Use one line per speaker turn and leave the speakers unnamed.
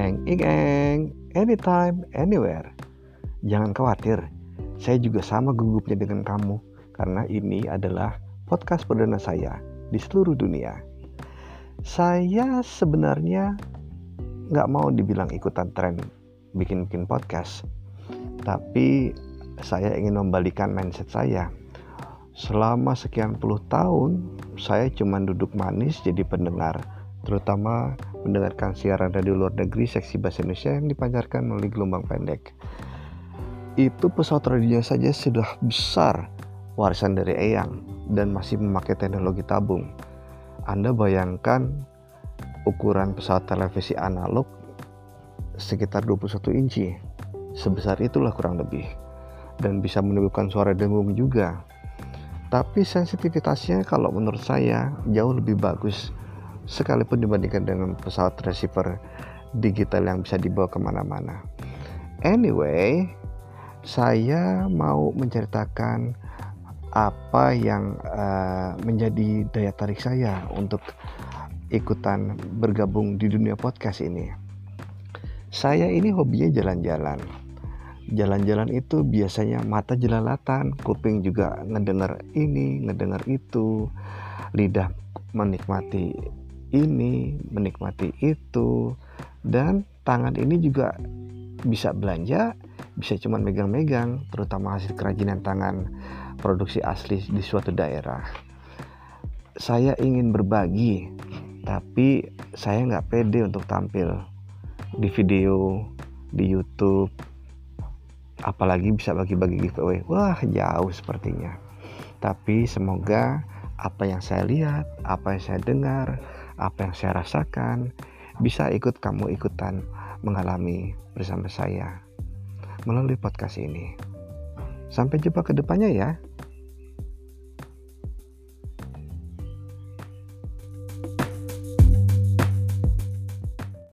Ing anytime, anywhere. Jangan khawatir, saya juga sama gugupnya dengan kamu karena ini adalah podcast perdana saya di seluruh dunia. Saya sebenarnya nggak mau dibilang ikutan tren bikin-bikin podcast, tapi saya ingin membalikan mindset saya. Selama sekian puluh tahun, saya cuma duduk manis jadi pendengar, terutama mendengarkan siaran radio luar negeri seksi bahasa Indonesia yang dipancarkan melalui gelombang pendek. Itu pesawat radionya saja sudah besar, warisan dari Eyang, dan masih memakai teknologi tabung. Anda bayangkan ukuran pesawat televisi analog sekitar 21 inci. Sebesar itulah kurang lebih. Dan bisa menimbulkan suara dengung juga. Tapi sensitivitasnya kalau menurut saya jauh lebih bagus sekalipun dibandingkan dengan pesawat receiver digital yang bisa dibawa ke mana-mana. Anyway, saya mau menceritakan apa yang uh, menjadi daya tarik saya untuk ikutan bergabung di dunia podcast ini. Saya ini hobinya jalan-jalan. Jalan-jalan itu biasanya mata jelalatan, kuping juga ngedengar ini, ngedengar itu, lidah menikmati ini, menikmati itu, dan tangan ini juga bisa belanja, bisa cuma megang-megang, terutama hasil kerajinan tangan produksi asli di suatu daerah. Saya ingin berbagi, tapi saya nggak pede untuk tampil di video di YouTube. Apalagi bisa bagi-bagi giveaway. Wah jauh sepertinya. Tapi semoga apa yang saya lihat apa yang saya dengar apa yang saya rasakan bisa ikut kamu ikutan mengalami bersama saya melalui podcast ini. Sampai jumpa ke depannya ya